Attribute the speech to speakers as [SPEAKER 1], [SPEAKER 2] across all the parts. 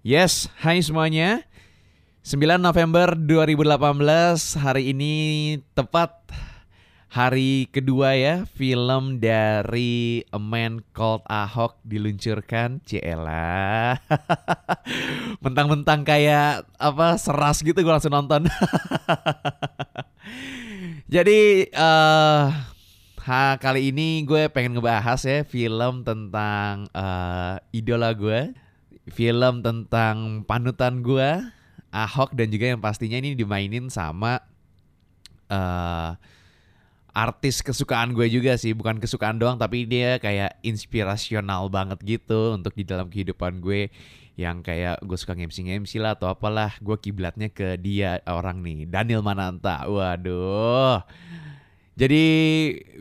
[SPEAKER 1] Yes, hai semuanya. 9 November 2018 hari ini tepat hari kedua ya film dari A Man Called Ahok diluncurkan. Ciela. Mentang-mentang kayak apa seras gitu gue langsung nonton. Jadi uh, ha, kali ini gue pengen ngebahas ya film tentang uh, idola gue film tentang panutan gue Ahok dan juga yang pastinya ini dimainin sama uh, artis kesukaan gue juga sih. Bukan kesukaan doang tapi dia kayak inspirasional banget gitu untuk di dalam kehidupan gue. Yang kayak gue suka ngemsi ngemsi lah atau apalah. Gue kiblatnya ke dia orang nih Daniel Mananta. Waduh jadi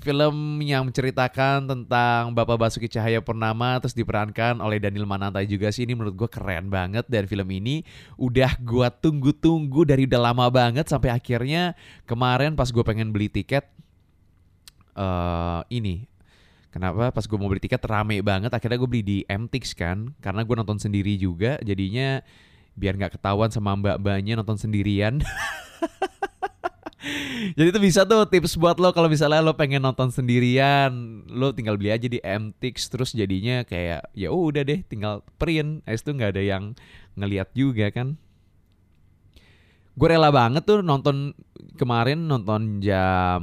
[SPEAKER 1] film yang menceritakan tentang Bapak Basuki Cahaya Purnama terus diperankan oleh Daniel Mananta juga sih ini menurut gue keren banget dan film ini udah gue tunggu-tunggu dari udah lama banget sampai akhirnya kemarin pas gue pengen beli tiket uh, ini. Kenapa? Pas gue mau beli tiket rame banget akhirnya gue beli di MTX kan karena gue nonton sendiri juga jadinya biar nggak ketahuan sama mbak-mbaknya nonton sendirian Jadi itu bisa tuh tips buat lo kalau misalnya lo pengen nonton sendirian, lo tinggal beli aja di MTX terus jadinya kayak ya udah deh tinggal print, es tuh nggak ada yang ngeliat juga kan. Gue rela banget tuh nonton kemarin nonton jam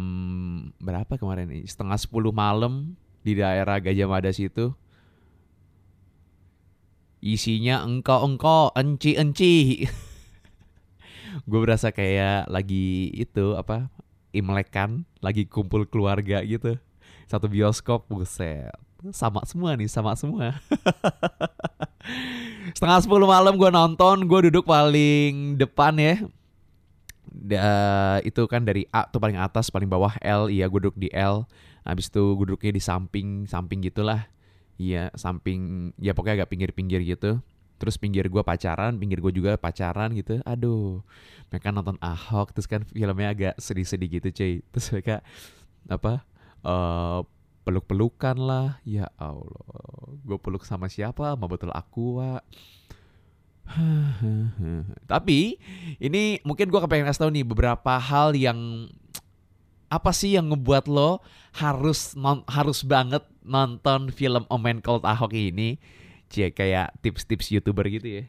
[SPEAKER 1] berapa kemarin nih setengah sepuluh malam di daerah Gajah Mada situ. Isinya engkau-engkau, enci-enci. gue berasa kayak lagi itu apa imlekan lagi kumpul keluarga gitu. Satu bioskop buset. Sama semua nih sama semua. Setengah sepuluh malam gue nonton gue duduk paling depan ya. Da, itu kan dari A tuh paling atas paling bawah L. Iya gue duduk di L. Habis itu gue duduknya di samping samping gitulah. Iya samping ya pokoknya agak pinggir-pinggir gitu terus pinggir gue pacaran pinggir gue juga pacaran gitu. Aduh mereka nonton Ahok terus kan filmnya agak sedih-sedih gitu cuy. Terus mereka apa uh, peluk-pelukan lah. Ya Allah gue peluk sama siapa? Mau betul aku wa tapi ini mungkin gue kepengen kasih tau nih beberapa hal yang apa sih yang ngebuat lo harus non, harus banget nonton film Omen Cold Ahok ini Cie, kayak tips-tips youtuber gitu ya.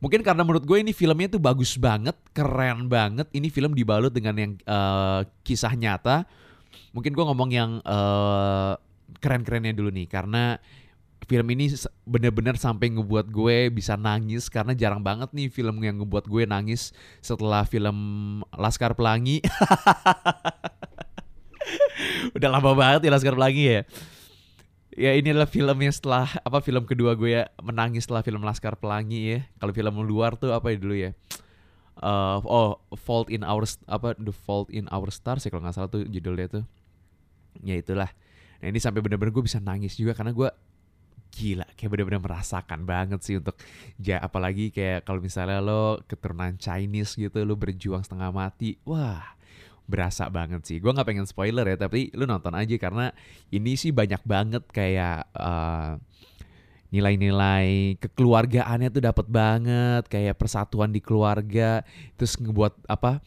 [SPEAKER 1] Mungkin karena menurut gue ini filmnya tuh bagus banget, keren banget. Ini film dibalut dengan yang uh, kisah nyata. Mungkin gue ngomong yang uh, keren-kerennya dulu nih, karena film ini bener-bener sampai ngebuat gue bisa nangis karena jarang banget nih film yang ngebuat gue nangis setelah film Laskar Pelangi. Udah lama banget ya Laskar Pelangi ya ya ini adalah film yang setelah apa film kedua gue ya menangis setelah film Laskar Pelangi ya. Kalau film luar tuh apa ya dulu ya? Uh, oh, Fault in Our apa The Fault in Our Stars ya kalau nggak salah tuh judulnya tuh. Ya itulah. Nah ini sampai bener-bener gue bisa nangis juga karena gue gila kayak bener-bener merasakan banget sih untuk ya apalagi kayak kalau misalnya lo keturunan Chinese gitu lo berjuang setengah mati wah berasa banget sih. Gue nggak pengen spoiler ya, tapi lu nonton aja karena ini sih banyak banget kayak uh, nilai-nilai kekeluargaannya tuh dapat banget, kayak persatuan di keluarga, terus ngebuat apa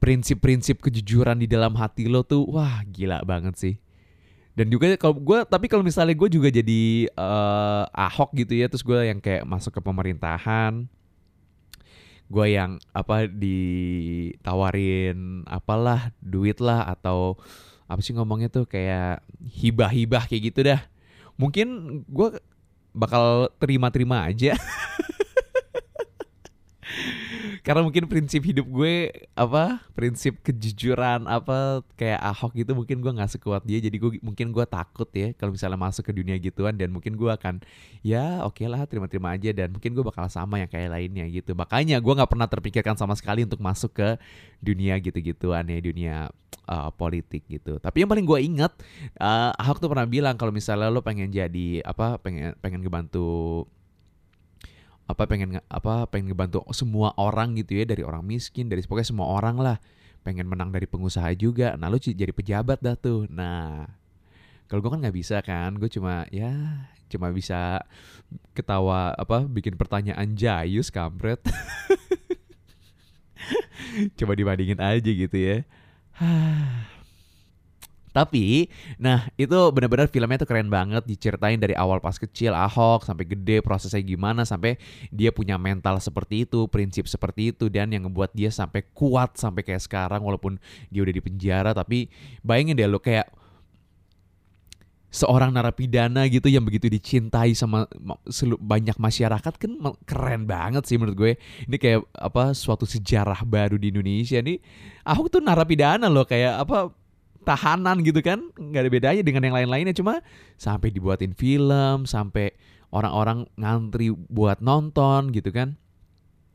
[SPEAKER 1] prinsip-prinsip kejujuran di dalam hati lo tuh, wah gila banget sih. Dan juga kalau gue, tapi kalau misalnya gue juga jadi uh, ahok gitu ya, terus gue yang kayak masuk ke pemerintahan, gue yang apa ditawarin apalah duit lah atau apa sih ngomongnya tuh kayak hibah-hibah kayak gitu dah. Mungkin gue bakal terima-terima aja karena mungkin prinsip hidup gue apa prinsip kejujuran apa kayak Ahok gitu mungkin gue nggak sekuat dia. Jadi gue mungkin gue takut ya kalau misalnya masuk ke dunia gituan. Dan mungkin gue akan ya oke okay lah terima-terima aja. Dan mungkin gue bakal sama yang kayak lainnya gitu. Makanya gue nggak pernah terpikirkan sama sekali untuk masuk ke dunia gitu-gituan ya dunia uh, politik gitu. Tapi yang paling gue ingat uh, Ahok tuh pernah bilang kalau misalnya lo pengen jadi apa pengen pengen ngebantu apa pengen apa pengen ngebantu semua orang gitu ya dari orang miskin dari pokoknya semua orang lah. Pengen menang dari pengusaha juga. Nah lu jadi pejabat dah tuh. Nah kalau gue kan nggak bisa kan. Gue cuma ya cuma bisa ketawa apa bikin pertanyaan jayus kampret. Coba dibandingin aja gitu ya Tapi, nah itu benar-benar filmnya tuh keren banget diceritain dari awal pas kecil Ahok sampai gede prosesnya gimana sampai dia punya mental seperti itu, prinsip seperti itu dan yang ngebuat dia sampai kuat sampai kayak sekarang walaupun dia udah di penjara tapi bayangin deh lo kayak seorang narapidana gitu yang begitu dicintai sama banyak masyarakat kan keren banget sih menurut gue. Ini kayak apa suatu sejarah baru di Indonesia nih. Ahok tuh narapidana loh kayak apa tahanan gitu kan nggak ada bedanya dengan yang lain-lainnya. Cuma sampai dibuatin film sampai orang-orang ngantri buat nonton gitu kan.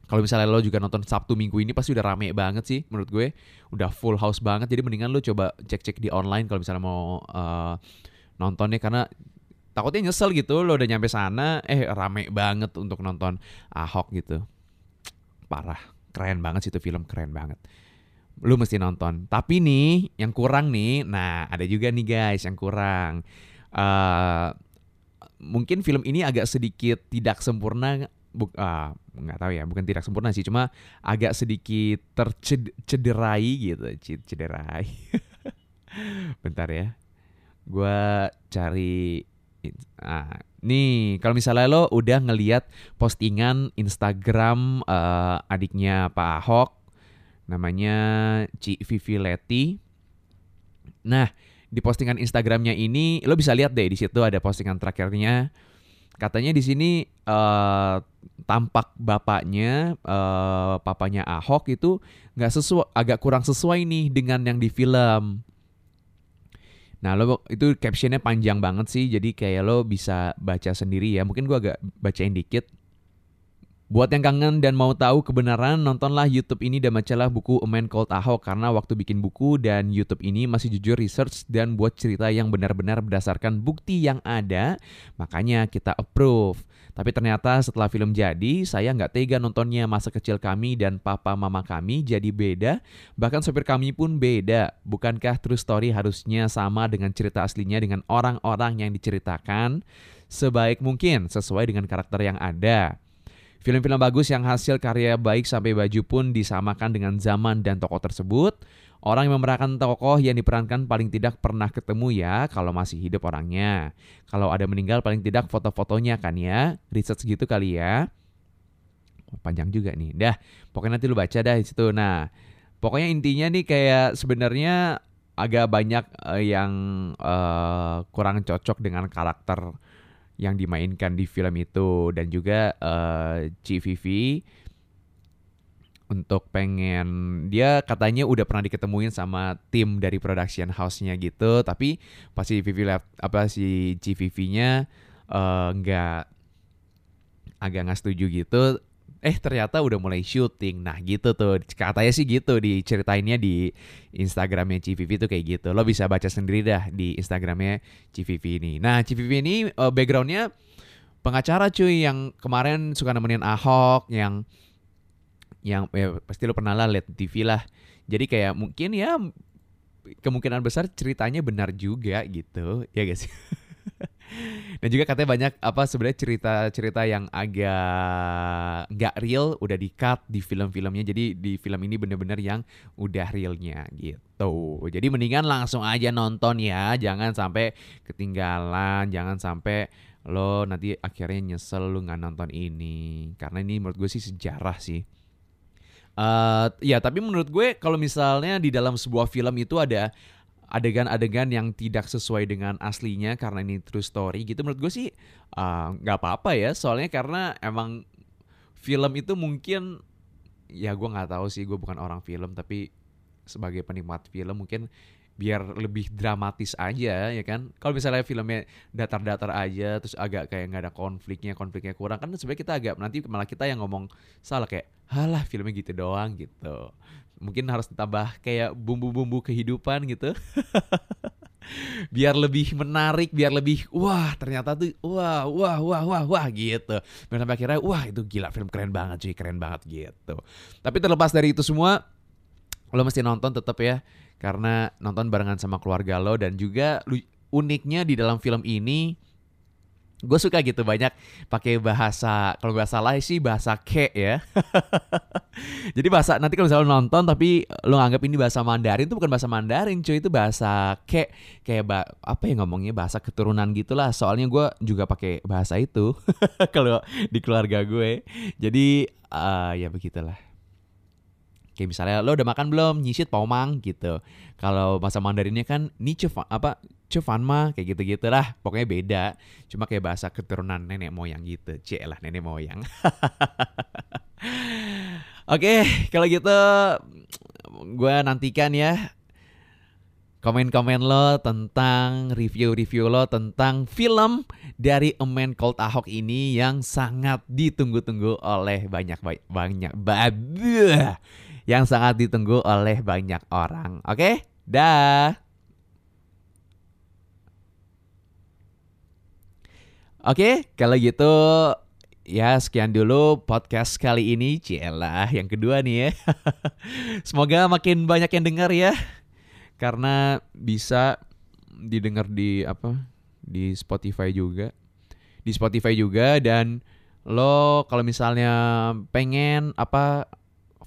[SPEAKER 1] Kalau misalnya lo juga nonton Sabtu Minggu ini pasti udah rame banget sih menurut gue. Udah full house banget. Jadi mendingan lo coba cek-cek di online kalau misalnya mau uh, nontonnya. Karena takutnya nyesel gitu lo udah nyampe sana eh rame banget untuk nonton Ahok gitu. Parah. Keren banget sih itu film keren banget lu mesti nonton. Tapi nih yang kurang nih, nah ada juga nih guys yang kurang. Uh, mungkin film ini agak sedikit tidak sempurna, buk, uh, nggak tahu ya, bukan tidak sempurna sih, cuma agak sedikit tercederai gitu, cederai. Bentar ya, gue cari. Nah, nih kalau misalnya lo udah ngeliat postingan Instagram uh, adiknya Pak Ahok namanya Ci Vivi Leti. Nah, di postingan Instagramnya ini lo bisa lihat deh di situ ada postingan terakhirnya. Katanya di sini uh, tampak bapaknya, uh, papanya Ahok itu nggak sesuai, agak kurang sesuai nih dengan yang di film. Nah lo itu captionnya panjang banget sih, jadi kayak lo bisa baca sendiri ya. Mungkin gua agak bacain dikit. Buat yang kangen dan mau tahu kebenaran, nontonlah YouTube ini dan bacalah buku A Man Called Ahok karena waktu bikin buku dan YouTube ini masih jujur research dan buat cerita yang benar-benar berdasarkan bukti yang ada, makanya kita approve. Tapi ternyata setelah film jadi, saya nggak tega nontonnya masa kecil kami dan papa mama kami jadi beda, bahkan sopir kami pun beda. Bukankah true story harusnya sama dengan cerita aslinya dengan orang-orang yang diceritakan sebaik mungkin sesuai dengan karakter yang ada? Film-film bagus yang hasil karya baik sampai baju pun disamakan dengan zaman dan tokoh tersebut. Orang yang memerankan tokoh yang diperankan paling tidak pernah ketemu ya kalau masih hidup orangnya. Kalau ada meninggal paling tidak foto-fotonya kan ya. Research gitu kali ya. Panjang juga nih. Dah, pokoknya nanti lu baca dah di situ. Nah, pokoknya intinya nih kayak sebenarnya agak banyak uh, yang uh, kurang cocok dengan karakter yang dimainkan di film itu. Dan juga uh, Vivi untuk pengen dia katanya udah pernah diketemuin sama tim dari production house-nya gitu. Tapi pasti Vivi apa si Vivi-nya uh, nggak agak nggak setuju gitu eh ternyata udah mulai syuting. Nah gitu tuh, katanya sih gitu diceritainnya di Instagramnya Civivi tuh kayak gitu. Lo bisa baca sendiri dah di Instagramnya Civivi ini. Nah Civivi ini uh, backgroundnya pengacara cuy yang kemarin suka nemenin Ahok, yang yang ya, pasti lo pernah lah liat TV lah. Jadi kayak mungkin ya kemungkinan besar ceritanya benar juga gitu, ya guys. Dan juga katanya banyak apa sebenarnya cerita-cerita yang agak nggak real udah di cut di film-filmnya. Jadi di film ini bener-bener yang udah realnya gitu. Jadi mendingan langsung aja nonton ya, jangan sampai ketinggalan, jangan sampai lo nanti akhirnya nyesel lo nggak nonton ini. Karena ini menurut gue sih sejarah sih. Uh, ya tapi menurut gue kalau misalnya di dalam sebuah film itu ada adegan-adegan yang tidak sesuai dengan aslinya karena ini true story gitu. Menurut gue sih ah, nggak uh, apa-apa ya. Soalnya karena emang film itu mungkin ya gue nggak tahu sih gue bukan orang film tapi sebagai penikmat film mungkin biar lebih dramatis aja ya kan? Kalau misalnya filmnya datar-datar aja terus agak kayak nggak ada konfliknya konfliknya kurang kan sebenarnya kita agak nanti malah kita yang ngomong salah kayak halah filmnya gitu doang gitu mungkin harus ditambah kayak bumbu-bumbu kehidupan gitu. Biar lebih menarik biar lebih wah ternyata tuh wah wah wah wah wah gitu. Dan sampai akhirnya wah itu gila film keren banget cuy keren banget gitu. Tapi terlepas dari itu semua lo mesti nonton tetap ya karena nonton barengan sama keluarga lo dan juga uniknya di dalam film ini gue suka gitu banyak pakai bahasa kalau nggak salah sih bahasa ke ya jadi bahasa nanti kalau misalnya lo nonton tapi lo anggap ini bahasa Mandarin itu bukan bahasa Mandarin cuy itu bahasa ke kayak ba apa ya ngomongnya bahasa keturunan gitulah soalnya gue juga pakai bahasa itu kalau di keluarga gue jadi uh, ya begitulah Kayak misalnya lo udah makan belum? Nyisit paumang gitu. Kalau bahasa Mandarinnya kan ni apa cufan mah kayak gitu-gitu lah. Pokoknya beda. Cuma kayak bahasa keturunan nenek moyang gitu. Cek lah nenek moyang. Oke, kalau gitu gue nantikan ya komen-komen lo tentang review-review lo tentang film dari A Man Called Ahok ini yang sangat ditunggu-tunggu oleh banyak banyak banyak yang sangat ditunggu oleh banyak orang. Oke, dah. Oke, kalau gitu ya sekian dulu podcast kali ini. Cielah, yang kedua nih ya. Semoga makin banyak yang dengar ya. Karena bisa didengar di apa? Di Spotify juga. Di Spotify juga dan lo kalau misalnya pengen apa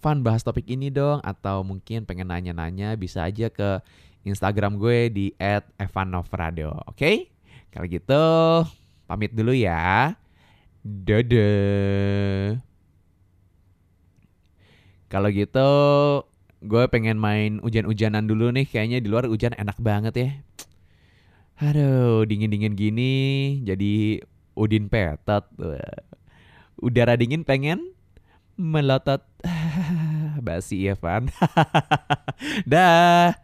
[SPEAKER 1] Van bahas topik ini dong atau mungkin pengen nanya-nanya bisa aja ke Instagram gue di @evanovradio. Oke? Okay? Kalau gitu pamit dulu ya. Dadah. Kalau gitu gue pengen main hujan-hujanan dulu nih. Kayaknya di luar hujan enak banget ya. Aduh, dingin-dingin gini jadi Udin petot. Udara dingin pengen melotot. Basi Evan. Dah.